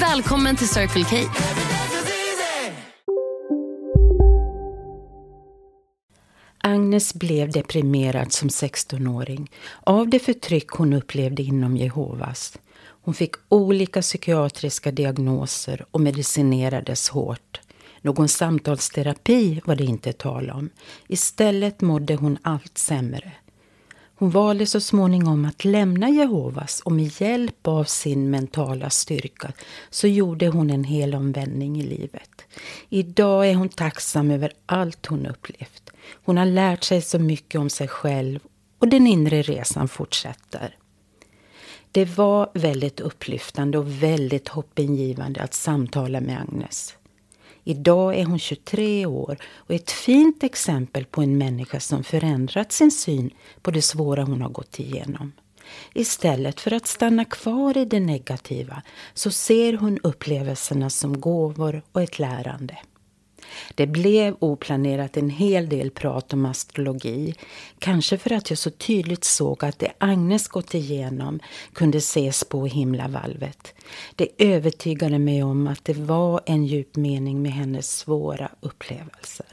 Välkommen till Circle K. Agnes blev deprimerad som 16-åring av det förtryck hon upplevde inom Jehovas. Hon fick olika psykiatriska diagnoser och medicinerades hårt. Någon samtalsterapi var det inte tal om. Istället mådde hon allt sämre. Hon valde så småningom att lämna Jehovas och med hjälp av sin mentala styrka så gjorde hon en hel omvändning i livet. Idag är hon tacksam över allt hon upplevt. Hon har lärt sig så mycket om sig själv och den inre resan fortsätter. Det var väldigt upplyftande och väldigt hoppingivande att samtala med Agnes. Idag är hon 23 år och ett fint exempel på en människa som förändrat sin syn på det svåra hon har gått igenom. Istället för att stanna kvar i det negativa så ser hon upplevelserna som gåvor och ett lärande. Det blev oplanerat en hel del prat om astrologi. Kanske för att jag så tydligt såg att det Agnes gått igenom kunde ses på himlavalvet. Det övertygade mig om att det var en djup mening med hennes svåra upplevelser.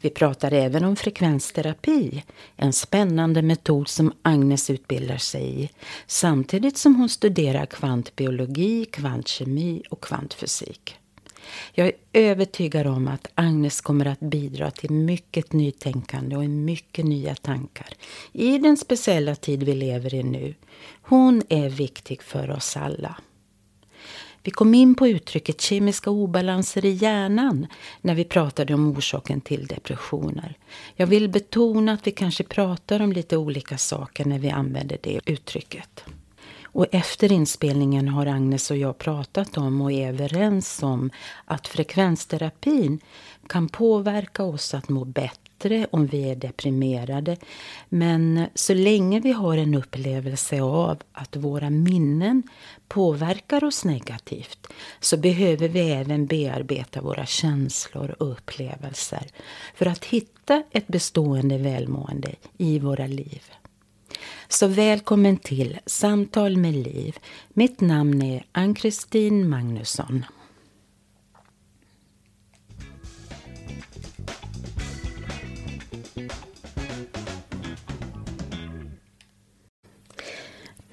Vi pratar även om frekvensterapi, en spännande metod som Agnes utbildar sig i samtidigt som hon studerar kvantbiologi, kvantkemi och kvantfysik. Jag är övertygad om att Agnes kommer att bidra till mycket nytänkande och mycket nya tankar i den speciella tid vi lever i nu. Hon är viktig för oss alla. Vi kom in på uttrycket kemiska obalanser i hjärnan när vi pratade om orsaken till depressioner. Jag vill betona att vi kanske pratar om lite olika saker när vi använder det uttrycket. Och efter inspelningen har Agnes och jag pratat om och är överens om att frekvensterapin kan påverka oss att må bättre om vi är deprimerade. Men så länge vi har en upplevelse av att våra minnen påverkar oss negativt så behöver vi även bearbeta våra känslor och upplevelser för att hitta ett bestående välmående i våra liv. Så välkommen till Samtal med Liv. Mitt namn är Ann-Kristin Magnusson.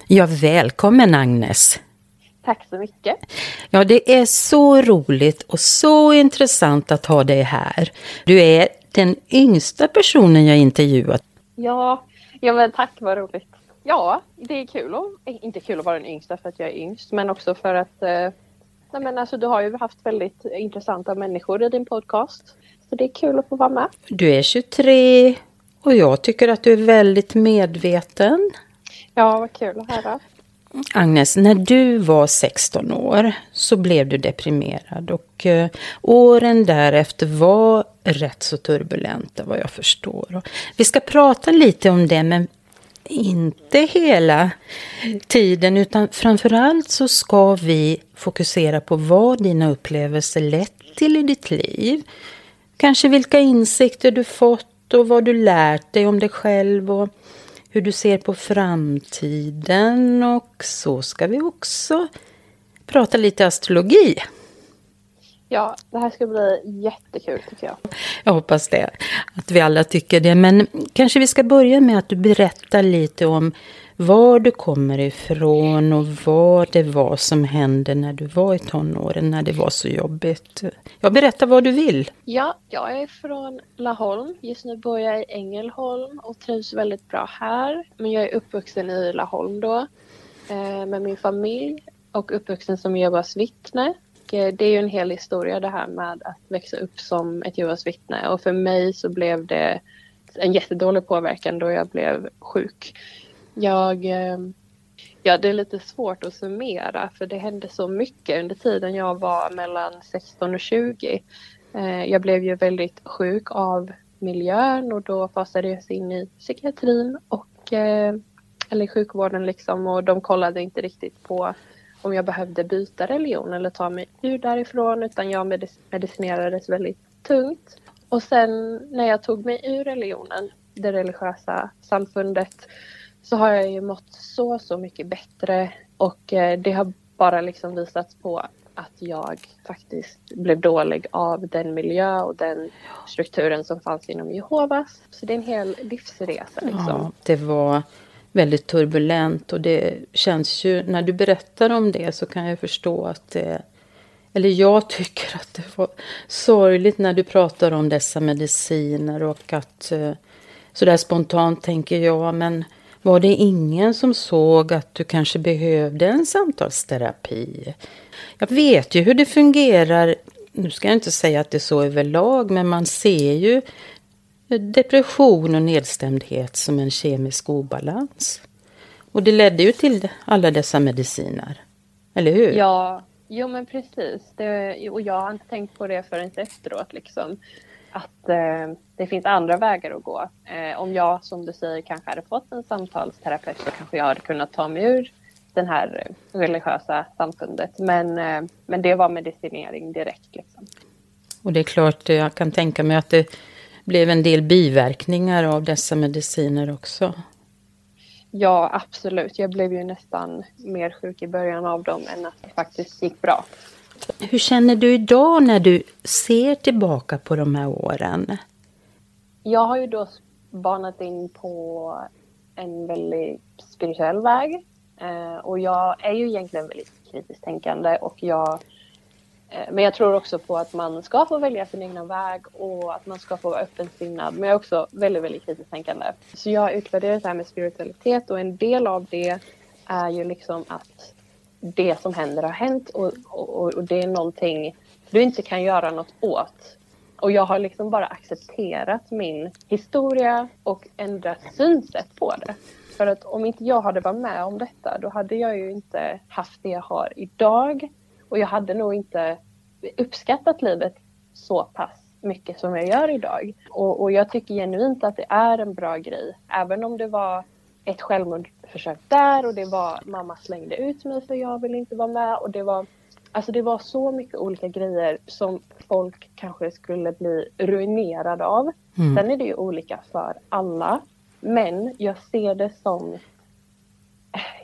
Ja, välkommen Agnes. Tack så mycket. Ja, det är så roligt och så intressant att ha dig här. Du är den yngsta personen jag intervjuat. Ja, Ja men tack vad roligt. Ja, det är kul och inte kul att vara den yngsta för att jag är yngst men också för att eh, nej men alltså, du har ju haft väldigt intressanta människor i din podcast. Så det är kul att få vara med. Du är 23 och jag tycker att du är väldigt medveten. Ja, vad kul att höra. Agnes, när du var 16 år så blev du deprimerad och eh, åren därefter var rätt så turbulenta vad jag förstår. Och vi ska prata lite om det men inte hela tiden utan framförallt så ska vi fokusera på vad dina upplevelser lett till i ditt liv. Kanske vilka insikter du fått och vad du lärt dig om dig själv och hur du ser på framtiden och så ska vi också prata lite astrologi. Ja, det här ska bli jättekul tycker jag. Jag hoppas det, att vi alla tycker det. Men kanske vi ska börja med att du berättar lite om var du kommer ifrån och vad det var som hände när du var i tonåren, när det var så jobbigt. Ja, berätta vad du vill. Ja, jag är från Laholm. Just nu bor jag i Ängelholm och trivs väldigt bra här. Men jag är uppvuxen i Laholm då eh, med min familj och uppvuxen som Jehovas vittne. Eh, det är ju en hel historia det här med att växa upp som ett Jehovas vittne och för mig så blev det en jättedålig påverkan då jag blev sjuk. Jag, eh, ja det är lite svårt att summera för det hände så mycket under tiden jag var mellan 16 och 20. Eh, jag blev ju väldigt sjuk av miljön och då fasade jag in i psykiatrin och eh, eller sjukvården liksom och de kollade inte riktigt på om jag behövde byta religion eller ta mig ur därifrån utan jag medicinerades väldigt tungt. Och sen när jag tog mig ur religionen, det religiösa samfundet, så har jag ju mått så, så mycket bättre och eh, det har bara liksom visats på att jag faktiskt blev dålig av den miljö och den strukturen som fanns inom Jehovas. Så det är en hel livsresa liksom. Ja, det var väldigt turbulent och det känns ju, när du berättar om det så kan jag förstå att det eller jag tycker att det var sorgligt när du pratar om dessa mediciner och att eh, sådär spontant tänker jag, men var det ingen som såg att du kanske behövde en samtalsterapi? Jag vet ju hur det fungerar. Nu ska jag inte säga att det är så överlag, men man ser ju depression och nedstämdhet som en kemisk obalans. Och det ledde ju till alla dessa mediciner. Eller hur? Ja, jo men precis. Det, och jag har inte tänkt på det förrän efteråt. Liksom. Att eh, det finns andra vägar att gå. Eh, om jag, som du säger, kanske hade fått en samtalsterapeut så kanske jag hade kunnat ta mig ur det här religiösa samfundet. Men, eh, men det var medicinering direkt. Liksom. Och det är klart, jag kan tänka mig att det blev en del biverkningar av dessa mediciner också. Ja, absolut. Jag blev ju nästan mer sjuk i början av dem än att det faktiskt gick bra. Hur känner du idag när du ser tillbaka på de här åren? Jag har ju då banat in på en väldigt spirituell väg. Eh, och jag är ju egentligen väldigt kritiskt tänkande och jag eh, men jag tror också på att man ska få välja sin egna väg och att man ska få vara öppensinnad. Men jag är också väldigt, väldigt kritiskt tänkande. Så jag har utvärderat det här med spiritualitet och en del av det är ju liksom att det som händer har hänt och, och, och det är någonting du inte kan göra något åt. Och jag har liksom bara accepterat min historia och ändrat synsätt på det. För att om inte jag hade varit med om detta, då hade jag ju inte haft det jag har idag. Och jag hade nog inte uppskattat livet så pass mycket som jag gör idag. Och, och jag tycker genuint att det är en bra grej. Även om det var ett självmordsförsök där och det var mamma slängde ut mig för jag vill inte vara med och det var Alltså det var så mycket olika grejer som folk kanske skulle bli ruinerade av. Mm. Sen är det ju olika för alla. Men jag ser det som,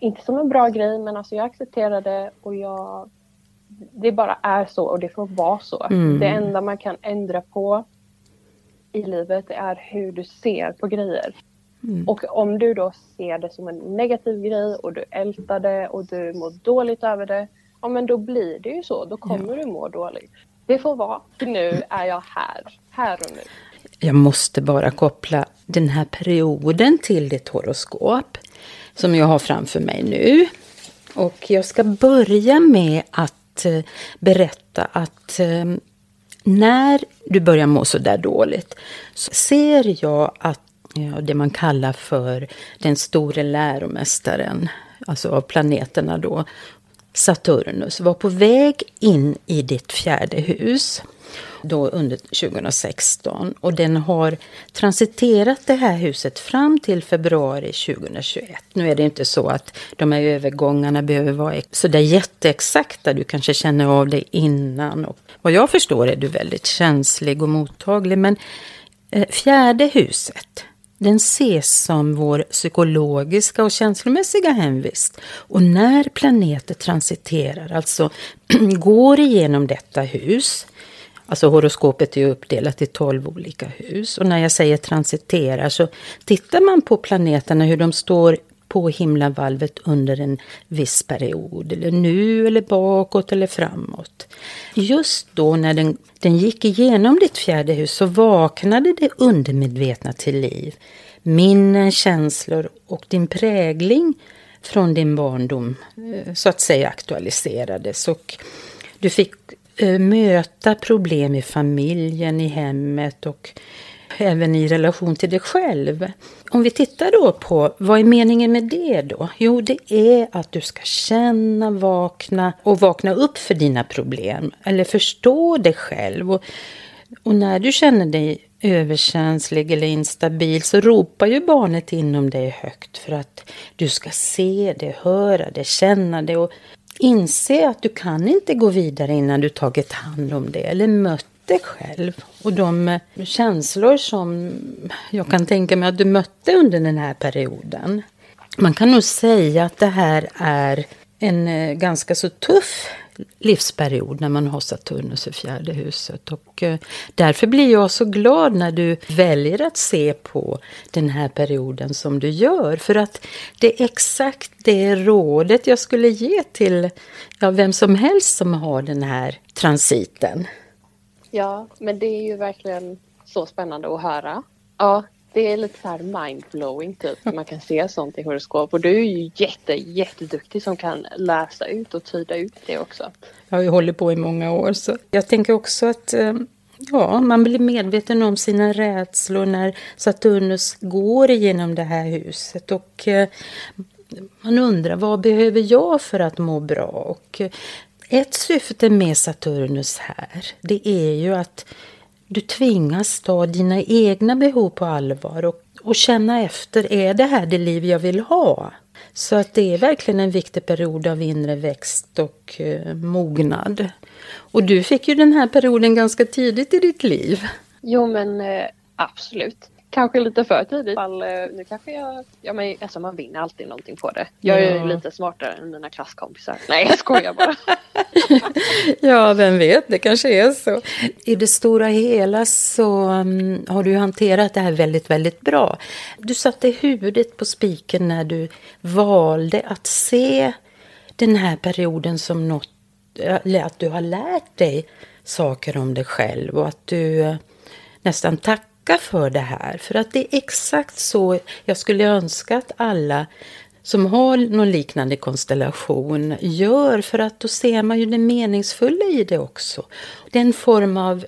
inte som en bra grej, men alltså jag accepterar det och jag det bara är så och det får vara så. Mm. Det enda man kan ändra på i livet är hur du ser på grejer. Mm. Och om du då ser det som en negativ grej och du ältar det och du mår dåligt över det, ja men då blir det ju så. Då kommer ja. du må dåligt. Det får vara. För nu är jag här. Här och nu. Jag måste bara koppla den här perioden till ditt horoskop som jag har framför mig nu. Och jag ska börja med att Eh, berätta att eh, när du börjar må så där dåligt så ser jag att ja, det man kallar för den store läromästaren, alltså av planeterna då, Saturnus, var på väg in i ditt fjärde hus då under 2016. Och den har transiterat det här huset fram till februari 2021. Nu är det inte så att de här övergångarna behöver vara så där jätteexakta. Du kanske känner av det innan. Och vad jag förstår är du väldigt känslig och mottaglig. Men eh, fjärde huset, den ses som vår psykologiska och känslomässiga hemvist. Och när planeter transiterar, alltså går igenom detta hus, Alltså horoskopet är uppdelat i tolv olika hus. Och när jag säger transiterar så tittar man på planeterna hur de står på himlavalvet under en viss period. Eller nu, eller bakåt eller framåt. Just då när den, den gick igenom ditt fjärde hus så vaknade det undermedvetna till liv. Minnen, känslor och din prägling från din barndom eh, så att säga aktualiserades. Och du fick eh, möta problem i familjen, i hemmet och även i relation till dig själv. Om vi tittar då på vad är meningen med det då? Jo, det är att du ska känna, vakna och vakna upp för dina problem. Eller förstå dig själv. Och, och när du känner dig överkänslig eller instabil så ropar ju barnet inom dig högt för att du ska se det, höra det, känna det och inse att du kan inte gå vidare innan du tagit hand om det eller mött mötte själv. Och de eh, känslor som jag kan tänka mig att du mötte under den här perioden. Man kan nog säga att det här är en eh, ganska så tuff livsperiod när man har Saturnus i fjärde huset. Och eh, därför blir jag så glad när du väljer att se på den här perioden som du gör. För att det är exakt det rådet jag skulle ge till ja, vem som helst som har den här transiten. Ja, men det är ju verkligen så spännande att höra. Ja, det är lite så här mindblowing typ. Man kan se sånt i horoskop och du är ju jätte, jätteduktig som kan läsa ut och tyda ut det också. Jag har ju hållit på i många år så jag tänker också att eh, ja, man blir medveten om sina rädslor när Saturnus går igenom det här huset och eh, man undrar vad behöver jag för att må bra? Och ett syfte med Saturnus här, det är ju att du tvingas ta dina egna behov på allvar och, och känna efter, är det här det liv jag vill ha? Så att det är verkligen en viktig period av inre växt och eh, mognad. Och du fick ju den här perioden ganska tidigt i ditt liv. Jo men eh, absolut kanske lite för tidigt. Fall, eh, nu kanske jag, ja men alltså man vinner alltid någonting på det. Jag är ja. lite smartare än mina klasskompisar. Nej jag skojar bara. ja vem vet, det kanske är så. I det stora hela så um, har du hanterat det här väldigt, väldigt bra. Du satte huvudet på spiken när du valde att se den här perioden som något, att du har lärt dig saker om dig själv och att du uh, nästan tack tacka för det här. För att det är exakt så jag skulle önska att alla som har någon liknande konstellation gör. För att då ser man ju det meningsfulla i det också. Det är en form av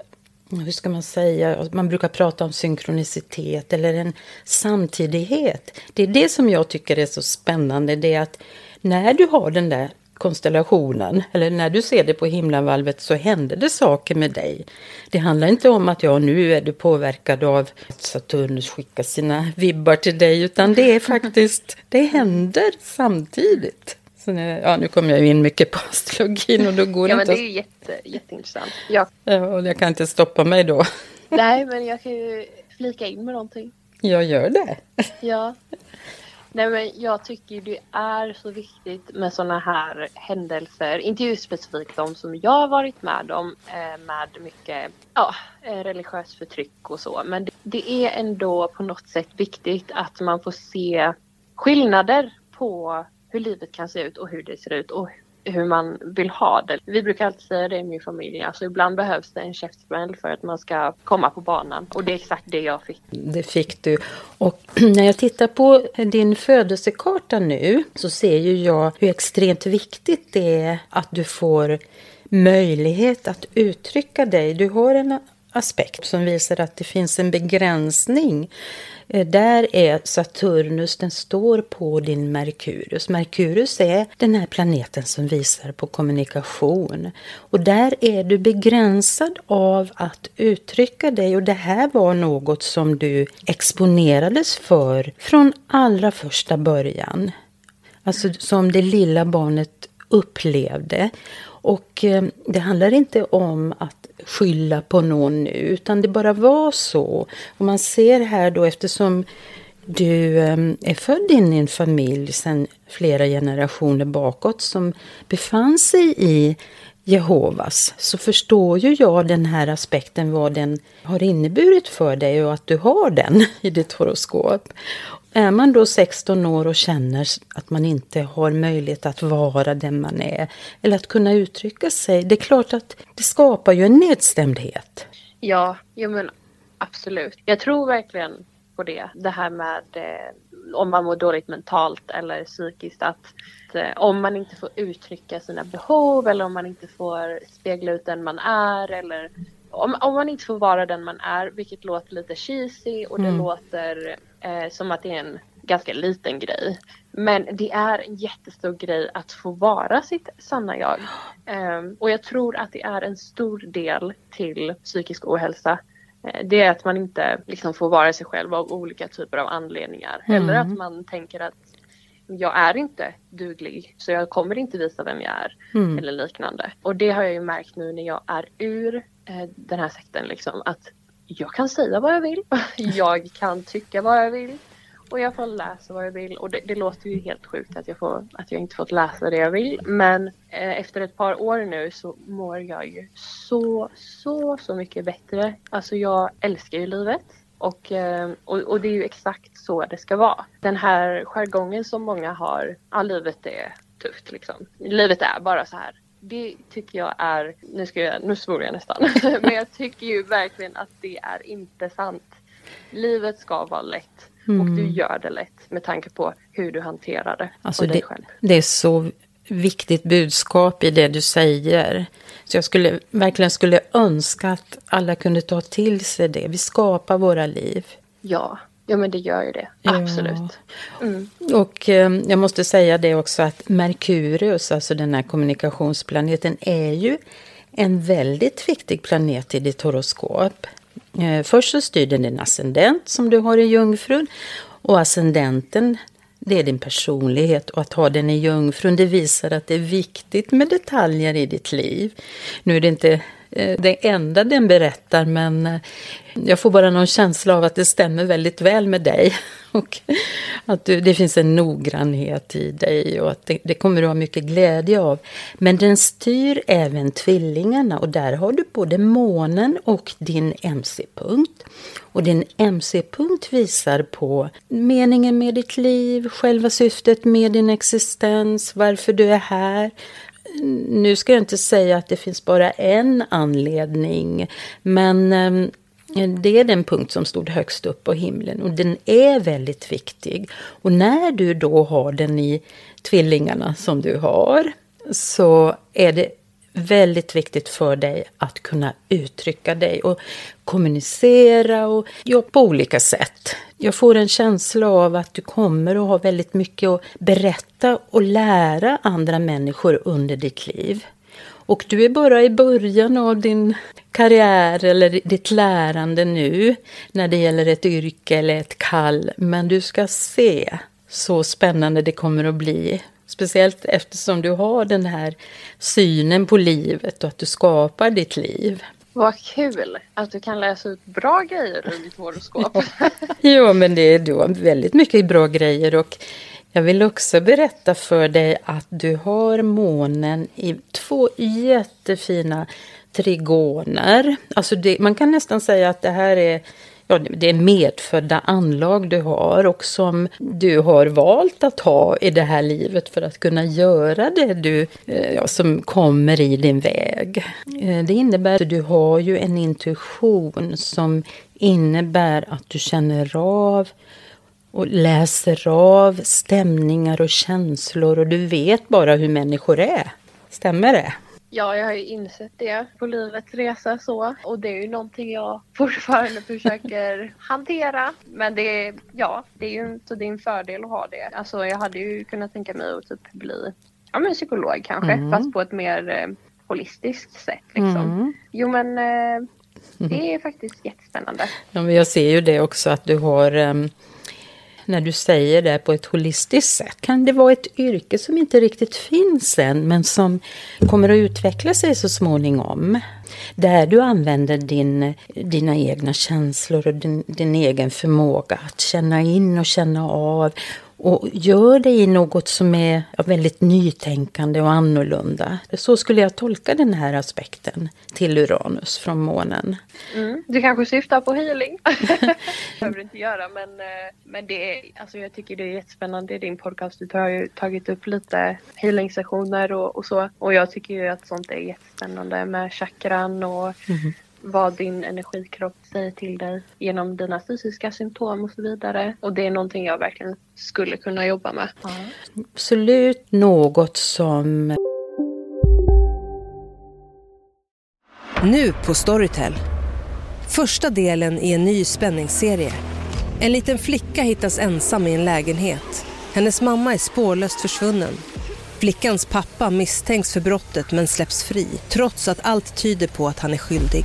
hur ska man säga, man brukar prata om synkronicitet eller en samtidighet. Det är det som jag tycker är så spännande, det är att när du har den där konstellationen, eller när du ser det på himlavalvet så händer det saker med dig. Det handlar inte om att ja, nu är du påverkad av att Saturnus skickar sina vibbar till dig, utan det är faktiskt, det händer samtidigt. Så nu, ja, nu kommer jag in mycket på astrologin och då går ja, det inte... Ja, men det är jätte, jätteintressant. Ja. ja. Och jag kan inte stoppa mig då. Nej, men jag kan ju flika in med någonting. Jag gör det. Ja. Nej men jag tycker det är så viktigt med sådana här händelser, inte just specifikt de som jag har varit med om eh, med mycket ja, eh, religiöst förtryck och så. Men det är ändå på något sätt viktigt att man får se skillnader på hur livet kan se ut och hur det ser ut och hur man vill ha det. Vi brukar alltid säga det i min familj, alltså ibland behövs det en käftsmäll för att man ska komma på banan. Och det är exakt det jag fick. Det fick du. Och när jag tittar på din födelsekarta nu så ser ju jag hur extremt viktigt det är att du får möjlighet att uttrycka dig. Du har en aspekt som visar att det finns en begränsning eh, där är Saturnus, den står på din Merkurius. Merkurius är den här planeten som visar på kommunikation. Och där är du begränsad av att uttrycka dig och det här var något som du exponerades för från allra första början. Alltså som det lilla barnet upplevde. Och eh, det handlar inte om att skylla på någon nu, utan det bara var så. Och man ser här då eftersom du eh, är född in i en familj sedan flera generationer bakåt som befann sig i Jehovas så förstår ju jag den här aspekten vad den har inneburit för dig och att du har den i ditt horoskop är man då 16 år och känner att man inte har möjlighet att vara den man är eller att kunna uttrycka sig, det är klart att det skapar ju en nedstämdhet. Ja, jo men absolut. Jag tror verkligen på det. Det här med eh, om man mår dåligt mentalt eller psykiskt att eh, om man inte får uttrycka sina behov eller om man inte får spegla ut den man är eller om, om man inte får vara den man är, vilket låter lite cheesy och det Mm. låter eh, som att det är en ganska liten grej. Men det är en jättestor grej att få vara sitt sanna jag. Ehm, och jag tror att det är en stor del till psykisk ohälsa. Eh, Det är att man inte liksom får vara sig själv av olika typer av anledningar. Mm. Eller att man tänker att jag är inte duglig så jag kommer inte visa vem jag är. Mm. Eller liknande. Och det har jag ju märkt nu när jag är ur eh, den här sekten liksom att jag kan säga vad jag vill. jag kan tycka vad jag vill. Och jag får läsa vad jag vill. Och det, det låter ju helt sjukt att jag, får, att jag inte fått läsa det jag vill. Men eh, efter ett par år nu så mår jag ju så, så, så mycket bättre. Alltså jag älskar ju livet. Och, eh, och, och det är ju exakt så det ska vara. Den här jargongen som många har, ja livet är tufft liksom. Livet är bara så här. Det tycker jag är, nu, ska jag, nu svor jag nästan, men jag tycker ju verkligen att det är inte sant. Livet ska vara lätt och du gör det lätt med tanke på hur du hanterar det Alltså det, det är så viktigt budskap i det du säger. Så jag skulle verkligen skulle önska att alla kunde ta till sig det. Vi skapar våra liv. Ja, ja men det gör ju det. Ja. Absolut. Mm. Och eh, jag måste säga det också att Merkurius, alltså den här kommunikationsplaneten, är ju en väldigt viktig planet i ditt horoskop. Eh, först så styr den din ascendent som du har i Jungfrun. Och ascendenten, det är din personlighet. Och att ha den i Jungfrun, det visar att det är viktigt med detaljer i ditt liv. Nu är det inte Eh, det enda den berättar, men eh, jag får bara någon känsla av att det stämmer väldigt väl med dig. Och att du, det finns en noggrannhet i dig och att det, det kommer du ha mycket glädje av. Men den styr även tvillingarna och där har du både månen och din MC-punkt. Och din MC-punkt visar på meningen med ditt liv, själva syftet med din existens, varför du är här. Nu ska jag inte säga att det finns bara en anledning, men ehm, det är den punkt som stod högst upp på himlen och den är väldigt viktig. Och när du då har den i tvillingarna som du har så är det väldigt viktigt för dig att kunna uttrycka dig och kommunicera och ja, på olika sätt. Jag får en känsla av att du kommer att ha väldigt mycket att berätta och lära andra människor under ditt liv. Och du är bara i början av din karriär eller ditt lärande nu när det gäller ett yrke eller ett kall. Men du ska se så spännande det kommer att bli. Speciellt eftersom du har den här synen på livet och att du skapar ditt liv. Vad kul att du kan läsa ut bra grejer ur ditt horoskop. Ja, men det är då väldigt mycket bra grejer och jag vill också berätta för dig att du har månen i två jättefina trigoner. Alltså det, man kan nästan säga att det här är Ja, det är medfödda anlag du har och som du har valt att ha i det här livet för att kunna göra det du, eh, ja, som kommer i din väg. Eh, det innebär att du har ju en intuition som innebär att du känner av och läser av stämningar och känslor och du vet bara hur människor är. Stämmer det? Ja, jag har ju insett det på livets resa så. Och det är ju någonting jag fortfarande försöker hantera. Men det är, ja, det är ju inte din fördel att ha det. Alltså jag hade ju kunnat tänka mig att typ bli ja, men psykolog kanske. Mm. Fast på ett mer eh, holistiskt sätt liksom. Mm. Jo men eh, det är faktiskt jättespännande. Ja, men jag ser ju det också att du har, em, när du säger det på ett holistiskt sätt, kan det vara ett yrke som inte riktigt finns än, men som kommer att utveckla sig så småningom. Där du använder din, dina egna känslor och din, din egen förmåga att känna in och känna av och gör det i något som är väldigt nytänkande och annorlunda. Så skulle jag tolka den här aspekten till Uranus från månen. Mm. Du kanske syftar på healing? det behöver du inte göra men, eh, men det är, alltså jag tycker det är jättespännande i din podcast. Du har ju tagit upp lite healing-sessioner och, och så och jag tycker ju att sånt är jättespännande med chakran och mm vad din energikropp säger till dig genom dina fysiska symptom och så vidare. Och det är någonting jag verkligen skulle kunna jobba med. Ja. Absolut något som... Nu på Storytel. Första delen i en ny spänningsserie. En liten flicka hittas ensam i en lägenhet. Hennes mamma är spårlöst försvunnen. Flickans pappa misstänks för brottet men släpps fri trots att allt tyder på att han är skyldig.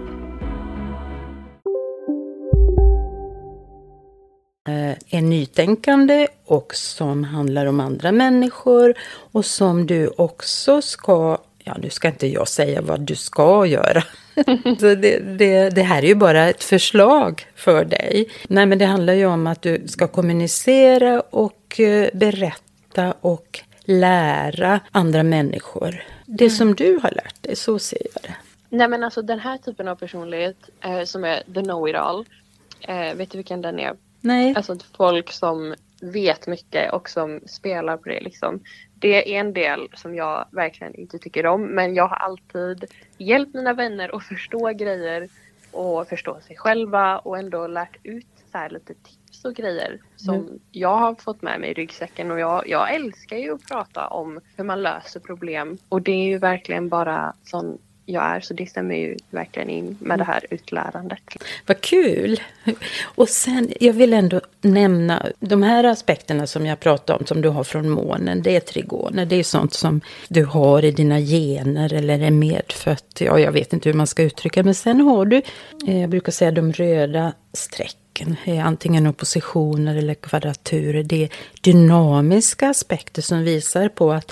Är nytänkande och som handlar om andra människor och som du också ska, ja nu ska inte jag säga vad du ska göra. det, det, det, här är ju bara ett förslag för dig. Nej men det handlar ju om att du ska kommunicera och eh, berätta och lära andra människor. Det mm. som du har lärt dig, så ser jag det. Nej men alltså den här typen av personlighet eh, som är the know-it-all. Eh, vet du vilken den är? Nej. Alltså folk som vet mycket och som spelar på det liksom. Det är en del som jag verkligen inte tycker om men jag har alltid hjälpt mina vänner att förstå grejer och förstå sig själva och ändå lärt ut så här lite tips och grejer som mm. jag har fått med mig i ryggsäcken och jag, jag älskar ju att prata om hur man löser problem och det är ju verkligen bara sån jag är. Så det stämmer ju verkligen in med det här utlärandet. Vad kul! Och sen, jag vill ändå nämna de här aspekterna som jag pratade om, som du har från månen. Det är trigoner, det är sånt som du har i dina gener eller är medfött. Ja, jag vet inte hur man ska uttrycka Men sen har du, eh, jag brukar säga de röda strecken är antingen oppositioner eller kvadraturer. Det är dynamiska aspekter som visar på att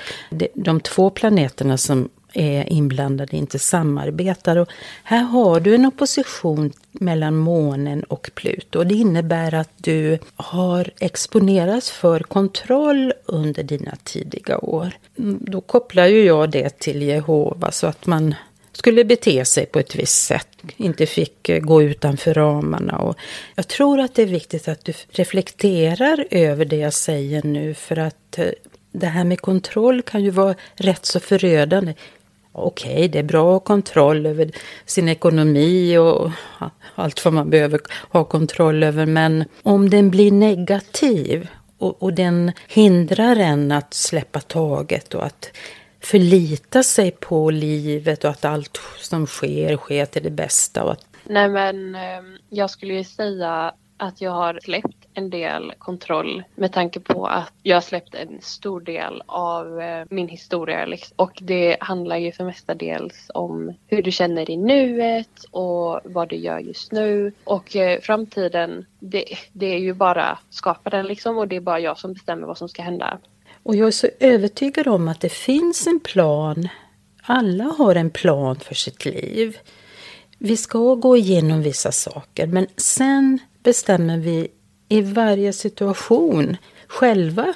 de två planeterna som är inblandade, inte samarbetar. Och här har du en opposition mellan månen och Pluto. Det innebär att du har exponerats för kontroll under dina tidiga år. Mm, då kopplar ju jag det till Jehova så att man skulle bete sig på ett visst sätt, inte fick eh, gå utanför ramarna. Och jag tror att det är viktigt att du reflekterar över det jag säger nu för att eh, det här med kontroll kan ju vara rätt så förödande okej, okay, det är bra att ha kontroll över sin ekonomi och allt vad man behöver ha kontroll över. Men om den blir negativ och, och den hindrar en att släppa taget och att förlita sig på livet och att allt som sker sker till det bästa. Och att... Nej men eh, jag skulle ju säga att jag har släppt en del kontroll med tanke på att jag har släppt en stor del av eh, min historia. Liksom. Och det handlar ju för mestadels om hur du känner i nuet och vad du gör just nu. Och eh, framtiden, det, det är ju bara skaparen liksom och det är bara jag som bestämmer vad som ska hända. Och jag är så övertygad om att det finns en plan. Alla har en plan för sitt liv. Vi ska gå igenom vissa saker men sen bestämmer vi i varje situation själva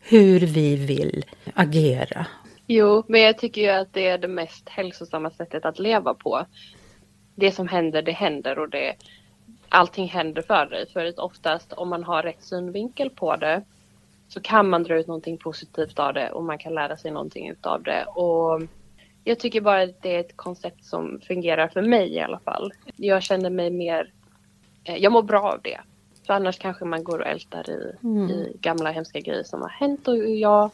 hur vi vill agera. Jo, men jag tycker ju att det är det mest hälsosamma sättet att leva på. Det som händer, det händer och det, allting händer för dig. För att oftast om man har rätt synvinkel på det så kan man dra ut någonting positivt av det och man kan lära sig någonting utav det. Och jag tycker bara att det är ett koncept som fungerar för mig i alla fall. Jag känner mig mer, jag mår bra av det. För annars kanske man går och ältar i, Mm. i gamla hemska grejer som har hänt och jag,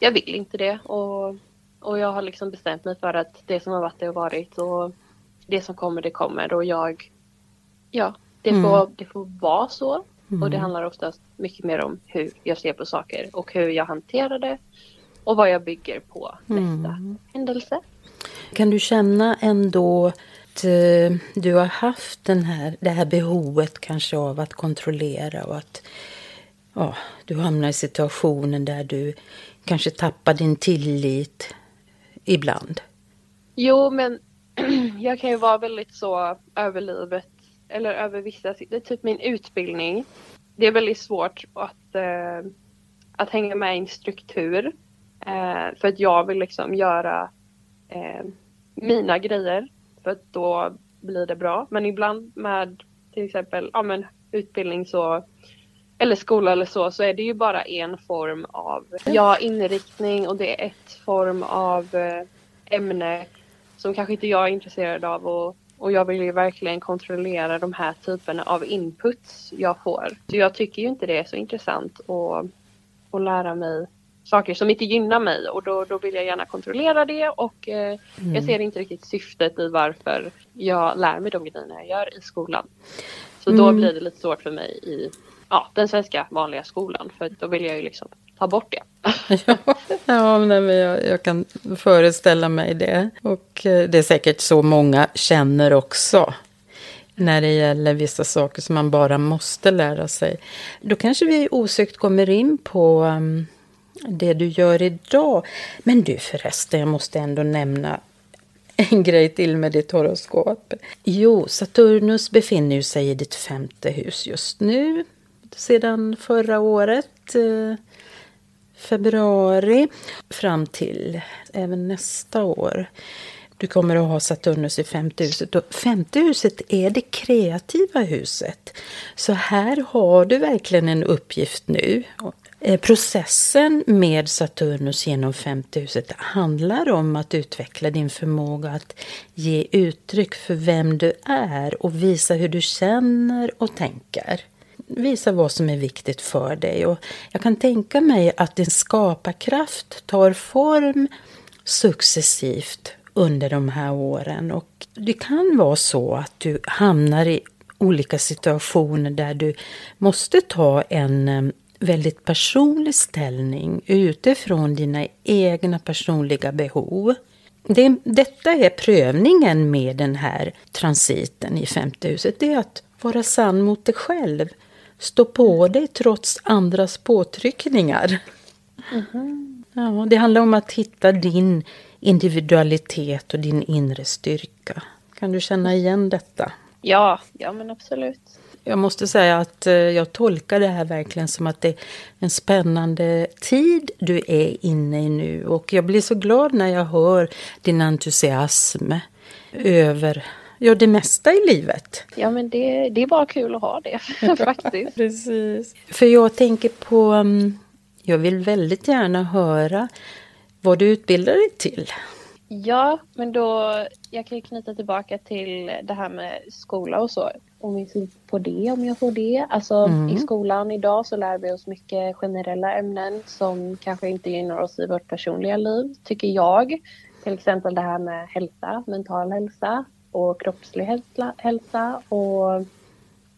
jag vill inte det. Och, och jag har liksom bestämt mig för att det som har varit det har varit och det som kommer det kommer och jag, ja, det Mm. får, det får vara så. Och det Mm. handlar oftast mycket mer om hur jag ser på saker och hur jag hanterar det och vad jag bygger på nästa Mm. händelse. Kan du känna ändå att eh, du har haft den här, det här behovet kanske av att kontrollera och att ja, du hamnar i situationen där du kanske tappar din tillit ibland? Jo, men jag kan ju vara väldigt så över livet eller över vissa, det är typ min utbildning. Det är väldigt svårt att, eh, att hänga med i en struktur. Eh, för att jag vill liksom göra eh, mina grejer. Att då blir det bra. Men ibland med till exempel ja, men utbildning så eller skola eller så, så är det ju bara en form av ja, inriktning och det är ett form av eh, ämne som kanske inte jag är intresserad av och, och jag vill ju verkligen kontrollera de här typerna av inputs jag får. Så jag tycker ju inte det är så intressant att, att lära mig saker som inte gynnar mig och då, då vill jag gärna kontrollera det och eh, Mm. jag ser inte riktigt syftet i varför jag lär mig de grejerna jag gör i skolan. Så då Mm. blir det lite svårt för mig i ja, den svenska vanliga skolan för då vill jag ju liksom ta bort det. Ja, nej, men jag, jag kan föreställa mig det. Och eh, det är säkert så många känner också. När det gäller vissa saker som man bara måste lära sig. Då kanske vi osökt kommer in på um, det du gör idag. Men du förresten, jag måste ändå nämna en grej till med ditt horoskop. Jo, Saturnus befinner ju sig i ditt femte hus just nu. Sedan förra året. eh, februari fram till även nästa år. Du kommer att ha Saturnus i femte huset. Och femte huset är det kreativa huset. Så här har du verkligen en uppgift nu. Eh, processen med Saturnus genom femte huset handlar om att utveckla din förmåga att ge uttryck för vem du är och visa hur du känner och tänker. Visa vad som är viktigt för dig. Och jag kan tänka mig att din skaparkraft tar form successivt under de här åren. Och det kan vara så att du hamnar i olika situationer där du måste ta en väldigt personlig ställning utifrån dina egna personliga behov. Det, detta är prövningen med den här transiten i femte huset. Det är att vara sann mot dig själv. Stå på dig trots andras påtryckningar. Ja, det handlar om att hitta din individualitet och din inre styrka. Kan du känna igen detta? Ja, ja men absolut. Jag måste säga att eh, jag tolkar det här verkligen som att det är en spännande tid du är inne i nu. Och jag blir så glad när jag hör din entusiasm över ja, det mesta i livet. Ja men det, det är bara kul att ha det faktiskt. Precis. För jag tänker på, um, jag vill väldigt gärna höra vad du utbildar dig till. Ja, men då, jag kan ju knyta tillbaka till det här med skola och så. Om vi ser på det, om jag får det. Alltså Mm. i skolan idag så lär vi oss mycket generella ämnen som kanske inte gynnar oss i vårt personliga liv, tycker jag. Till exempel det här med hälsa, mental hälsa och kroppslig hälsa, och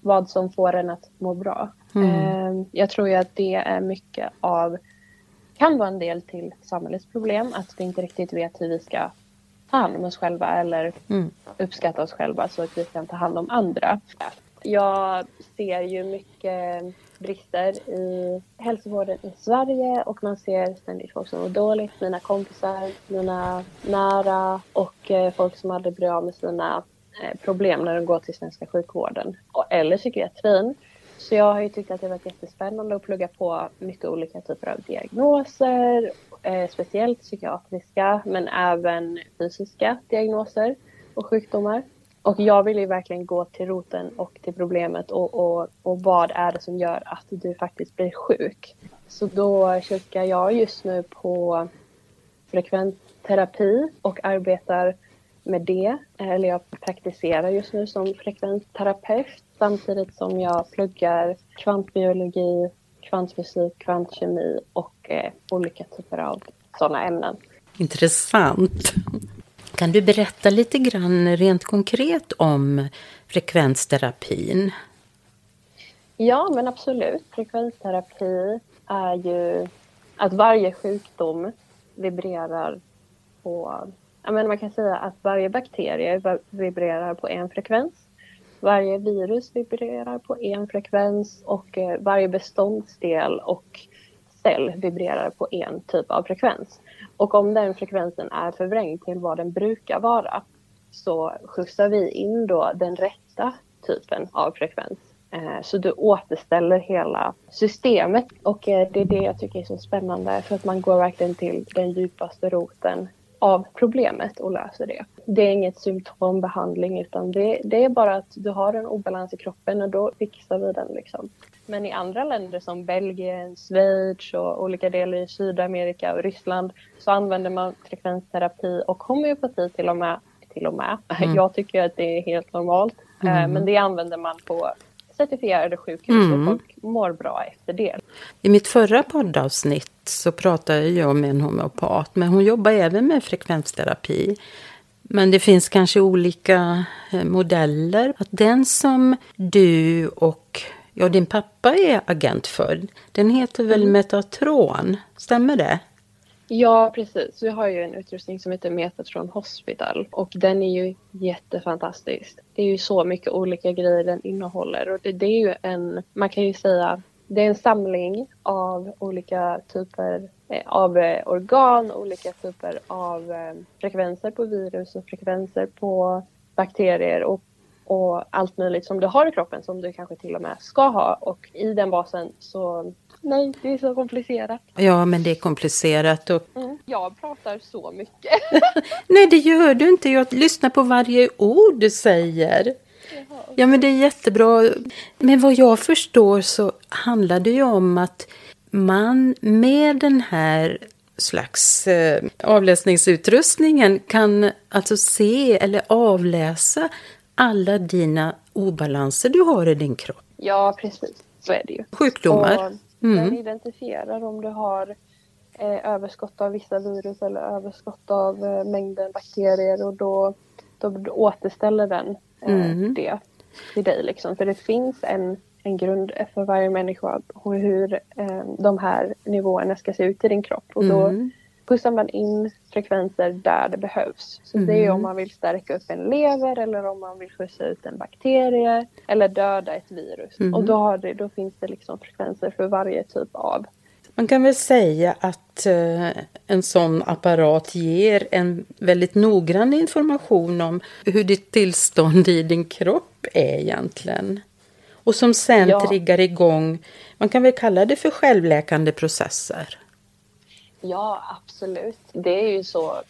vad som får en att må bra. Mm. Eh, Jag tror ju att det är mycket av kan vara en del till samhällets problem att vi inte riktigt vet hur vi ska ta hand om oss själva eller Mm. uppskatta oss själva så att vi kan ta hand om andra. Jag ser ju mycket brister i hälsovården i Sverige och man ser ständigt folk som mår dåligt, mina kompisar, mina nära och eh, folk som aldrig blir av med sina eh, problem när de går till svenska sjukvården och, eller psykiatrin. Så jag har ju tyckt att det varit jättespännande att plugga på mycket olika typer av diagnoser, eh, speciellt psykiatriska men även fysiska diagnoser och sjukdomar. Och jag vill ju verkligen gå till roten och till problemet och, och, och vad är det som gör att du faktiskt blir sjuk. Så då kikar jag just nu på frekvent terapi och arbetar med det. Eh, eller jag praktiserar just nu som frekvensterapeut samtidigt som jag pluggar kvantbiologi, kvantfysik, kvantkemi och eh, olika typer av sådana ämnen. Intressant. Kan du berätta lite grann rent konkret om frekvensterapin? Ja, men absolut. Frekvensterapi är ju att varje sjukdom vibrerar på... Jag menar, man kan säga att varje bakterie vibrerar på en frekvens. Varje virus vibrerar på en frekvens och eh, varje beståndsdel och cell vibrerar på en typ av frekvens. Och om den frekvensen är förvrängd till vad den brukar vara så skjutsar vi in då den rätta typen av frekvens. Eh, så du återställer hela systemet och eh, det är det jag tycker är så spännande för att man går verkligen till den djupaste roten av problemet och löser det. Det är inget symptombehandling utan det, det, är bara att du har en obalans i kroppen och då fixar vi den. Liksom. Men i andra länder som Belgien, Schweiz och olika delar i Sydamerika och Ryssland så använder man frekvensterapi och homeopati till och med. Till och med. Mm. Jag tycker att det är helt normalt. Eh, mm. Men det använder man på certifierade sjukhus mm. och folk mår bra efter det. I mitt förra poddavsnitt så pratade jag med en homeopat, men hon jobbar även med frekvensterapi. Men det finns kanske olika eh, modeller. Att den som du och ja, din pappa är agent för, den heter väl mm. Metatron? Stämmer det? Ja, precis. Vi har ju en utrustning som heter Metatron Hospital och den är ju jättefantastisk. Det är ju så mycket olika grejer den innehåller och det, det är ju en, man kan ju säga, det är en samling av olika typer eh, av eh, organ, olika typer av eh, frekvenser på virus och frekvenser på bakterier och, och allt möjligt som du har i kroppen som du kanske till och med ska ha och i den basen så Nej, det är så komplicerat. Ja, men det är komplicerat. Och... Mm, jag pratar så mycket. Nej, det gör du inte. Jag lyssnar på varje ord du säger. Ja, men det är jättebra. Men vad jag förstår så handlar det ju om att man med den här slags eh, avläsningsutrustningen kan alltså se eller avläsa alla dina obalanser du har i din kropp. Ja, precis. Så är det ju. Sjukdomar. Och Mm. Den identifierar om du har eh, överskott av vissa virus eller överskott av eh, mängden bakterier och då, då återställer den eh, mm. det till dig. Liksom. För det finns en, en grund för varje människa hur eh, de här nivåerna ska se ut i din kropp. Och då mm. Pussar man in frekvenser där det behövs. Så mm. det är om man vill stärka upp en lever eller om man vill skjutsa ut en bakterie eller döda ett virus. Mm. Och då, har det, då finns det liksom frekvenser för varje typ av. Man kan väl säga att eh, en sån apparat ger en väldigt noggrann information om hur ditt tillstånd i din kropp är egentligen. Och som sen ja. triggar igång, man kan väl kalla det för självläkande processer. Ja, absolut. Det är ju så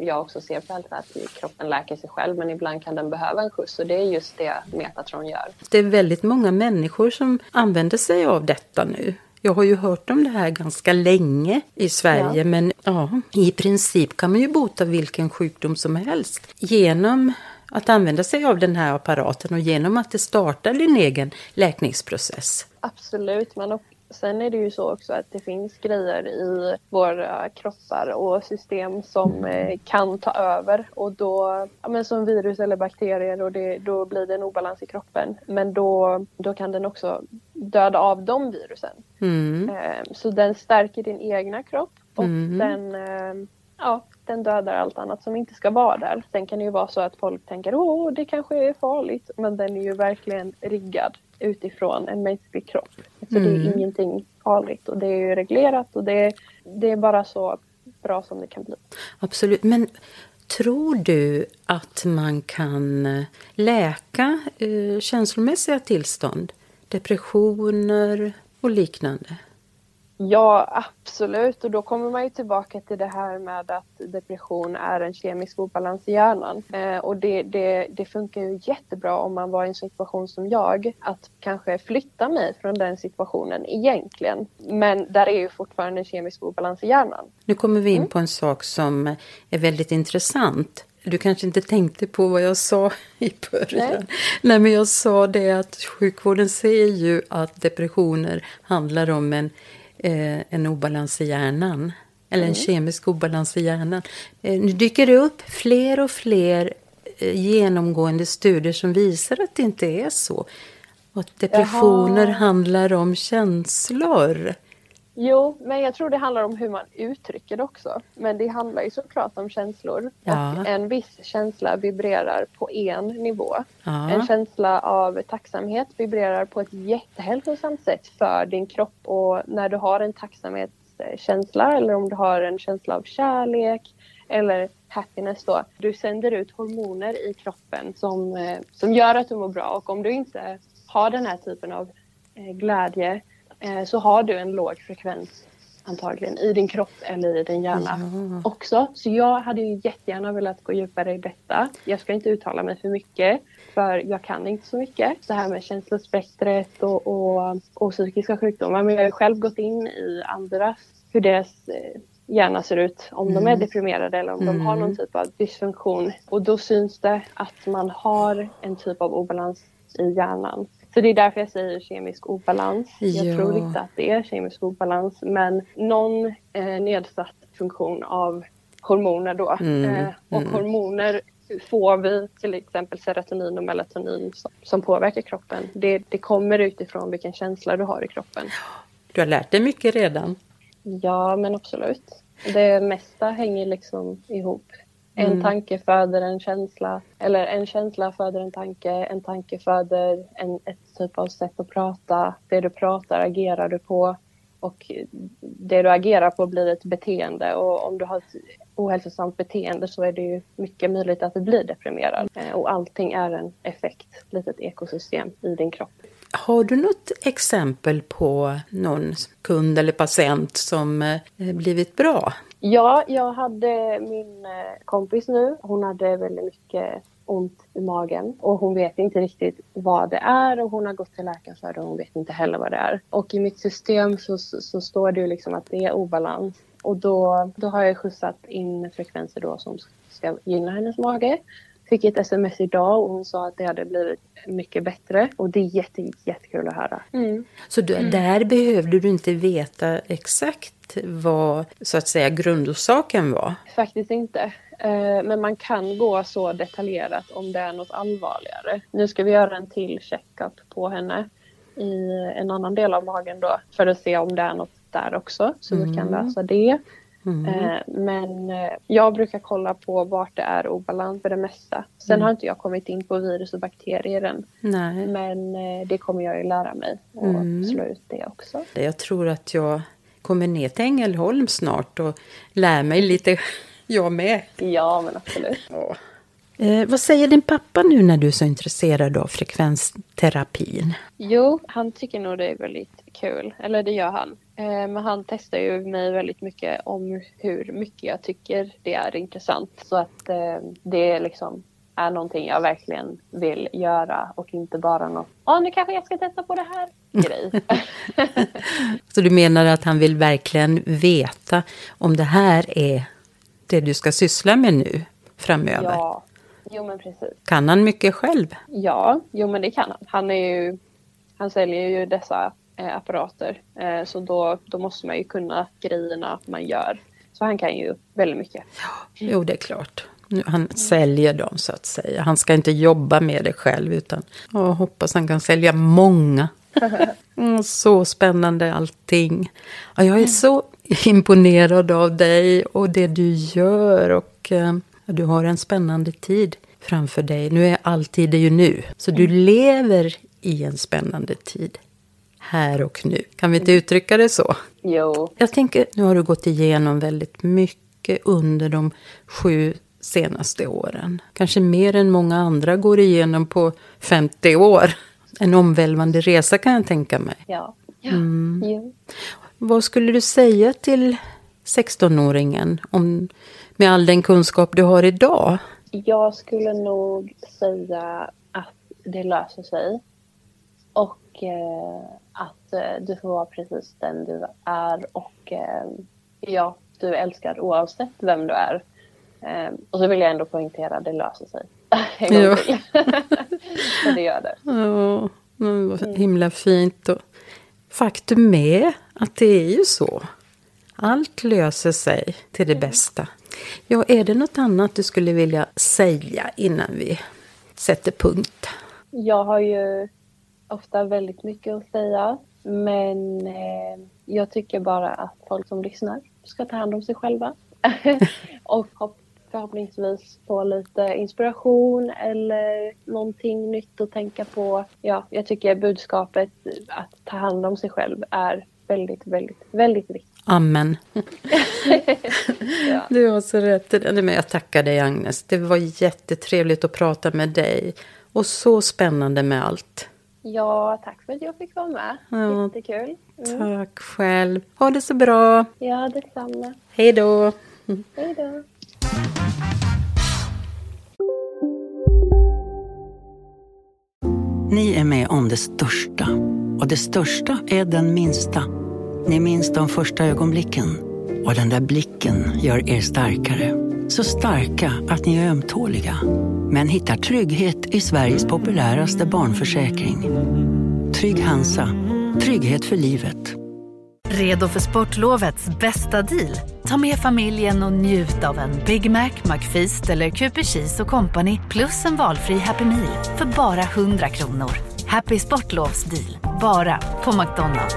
jag också ser på att kroppen läker sig själv men ibland kan den behöva en skjuts och det är just det Metatron gör. Det är väldigt många människor som använder sig av detta nu. Jag har ju hört om det här ganska länge i Sverige ja. men ja, i princip kan man ju bota vilken sjukdom som helst genom att använda sig av den här apparaten och genom att det startar din egen läkningsprocess. Absolut, men Sen är det ju så också att det finns grejer i våra kroppar och system som eh, kan ta över och då, ja, men som virus eller bakterier och det, då blir det en obalans i kroppen. Men då, då kan den också döda av de virusen. Mm. Eh, så den stärker din egna kropp och mm. den, eh, ja, den dödar allt annat som inte ska vara där. Sen kan det ju vara så att folk tänker åh det kanske är farligt men den är ju verkligen riggad utifrån en mänsklig kropp. Så mm. det är mm. ingenting farligt och det är reglerat och det, det är bara så bra som det kan bli. Absolut, men tror du att man kan läka eh, känslomässiga tillstånd? Depressioner och liknande? Ja, absolut. Och då kommer man ju tillbaka till det här med att depression är en kemisk obalans i hjärnan. Eh, och det, det, det, funkar ju jättebra om man var i en situation som jag, att kanske flytta mig från den situationen egentligen. Men där är ju fortfarande en kemisk obalans i hjärnan. Nu kommer vi in mm. på en sak som är väldigt intressant. du kanske inte tänkte på vad jag sa i början. Nej. Nej, men jag sa det att sjukvården ser ju att depressioner handlar om en, eh, en obalans i hjärnan. Eller en mm. kemisk obalans i hjärnan. Eh, nu dyker det upp fler och fler eh, genomgående studier som visar att det inte är så. Att depressioner Jaha. handlar om känslor. Jo, men jag tror det handlar om hur man uttrycker det också. Men det handlar ju såklart om känslor. Ja. Och en viss känsla vibrerar på en nivå. Ja. En känsla av tacksamhet vibrerar på ett jättehälsosamt sätt för din kropp. Och när du har en tacksamhetskänsla eller om du har en känsla av kärlek eller happiness då. Du sänder ut hormoner i kroppen som, eh, som gör att du mår bra. Och om du inte har den här typen av eh, glädje så har du en låg frekvens antagligen i din kropp eller i din hjärna ja. också. Så jag hade ju jättegärna velat gå djupare i detta. Jag ska inte uttala mig för mycket för jag kan inte så mycket. Det här med känslospektret och, och, och psykiska sjukdomar. Men jag har själv gått in i andras, hur deras eh, hjärna ser ut. Om mm. de är mm. deprimerade eller om mm. de har någon mm. typ av dysfunktion. Och då syns det att man har en typ av obalans i hjärnan. Så det är därför jag säger kemisk obalans. Ja. Jag tror inte att det är kemisk obalans men någon eh, nedsatt funktion av hormoner då. Mm, eh, och mm. hormoner får vi till exempel serotonin och melatonin som, som påverkar kroppen. Det, det kommer utifrån vilken känsla du har i kroppen. Du har lärt dig mycket redan. Ja, men absolut. Det mesta hänger liksom ihop. En mm. tanke föder en känsla, eller en känsla föder en tanke, en tanke föder en, ett typ av sätt att prata. Det du pratar agerar du på och det du agerar på blir ett beteende och om du har ett ohälsosamt beteende så är det ju mycket möjligt att du blir deprimerad. Eh, och allting är en effekt, ett litet ekosystem i din kropp. Har du något exempel på någon kund eller patient som eh, blivit bra? Ja, jag hade min eh, kompis nu. Hon hade väldigt mycket ont i magen och hon vet inte riktigt vad det är och hon har gått till läkaren för det och hon vet inte heller vad det är. Och i mitt system så, så, så står det ju liksom att det är obalans och då, då har jag skjutsat in frekvenser då som ska gynna hennes mage fick ett sms idag och hon sa att det hade blivit mycket bättre och det är jätte, jättekul att höra. Mm. Så du, mm. där behövde du inte veta exakt vad så att säga grundorsaken var? Faktiskt inte. Eh, men man kan gå så detaljerat om det är något allvarligare. Nu ska vi göra en till checkup på henne i en annan del av magen då för att se om det är något där också så mm. vi kan mm. lösa det. Mm. Eh, men eh, jag brukar kolla på vart det är obalans för det mesta. Sen mm. har inte jag kommit in på virus och bakterier än. Nej. Men eh, det kommer jag ju lära mig och mm. slå ut det också. Jag tror att jag kommer ner till Ängelholm snart och lär mig lite jag med. Ja, men absolut. Eh, vad säger din pappa nu när du är så intresserad av frekvensterapin? Jo, han tycker nog det är väldigt kul. Eller det gör han. Eh, men han testar ju mig väldigt mycket om hur mycket jag tycker det är intressant. Så att eh, det liksom är någonting jag verkligen vill göra och inte bara något, ja nu kanske jag ska testa på det här grej. så du menar att han vill verkligen veta om det här är det du ska syssla med nu framöver? Ja, jo men precis. Kan han mycket själv? Ja, jo men det kan han. Han är ju, han säljer ju dessa eh, apparater. Eh, så då, då måste man ju kunna grejerna man gör. Så han kan ju väldigt mycket. Jo, det är klart. Han säljer dem så att säga. Han ska inte jobba med det själv utan jag hoppas han kan sälja många. Mm, så spännande allting. jag är så imponerad av dig och det du gör. Och eh, du har en spännande tid framför dig. Nu är alltid det ju nu. Så du mm. lever i en spännande tid här och nu. Kan vi inte uttrycka det så? Jo. Jag tänker, nu har du gått igenom väldigt mycket under de sju senaste åren. Kanske mer än många andra går igenom på 50 år. En omvälvande resa kan jag tänka mig. Ja. ja. Mm. Jo. Vad skulle du säga till 16-åringen om, med all den kunskap du har idag? Jag skulle nog säga att det löser sig. Och eh, att eh, du får vara precis den du är och eh, ja, du älskar oavsett vem du är. Eh, och så vill jag ändå poängtera att det löser sig. en gång till. så det gör det. Ja, men vad himla fint. Och faktum är att det är ju så. Allt löser sig till det bästa. Ja, är det något annat du skulle vilja säga innan vi sätter punkt? Jag har ju ofta väldigt mycket att säga. Men eh, jag tycker bara att folk som lyssnar ska ta hand om sig själva. och hopp- förhoppningsvis få lite inspiration eller någonting nytt att tänka på. Ja, jag tycker budskapet att ta hand om sig själv är väldigt, väldigt, väldigt viktigt. Amen. Ja. Du har så rätt. Men jag tackar dig Agnes. Det var jättetrevligt att prata med dig. Och så spännande med allt. Ja, tack för att jag fick vara med. Ja, Jättekul. Mm. Tack själv. Ha det så bra. Ja, detsamma. Hej då. Hej då. Ni är med om det största. Och det största är den minsta. Ni minns de första ögonblicken. Och den där blicken gör er starkare. Så starka att ni är ömtåliga. Men hittar trygghet i Sveriges populäraste barnförsäkring. Trygg Hansa. Trygghet för livet. Redo för sportlovets bästa deal? Ta med familjen och njut av en Big Mac, McFeast eller Cooper Cheese och Company plus en valfri Happy Meal för bara 100 kronor. Happy Sportlovs deal, bara på McDonalds.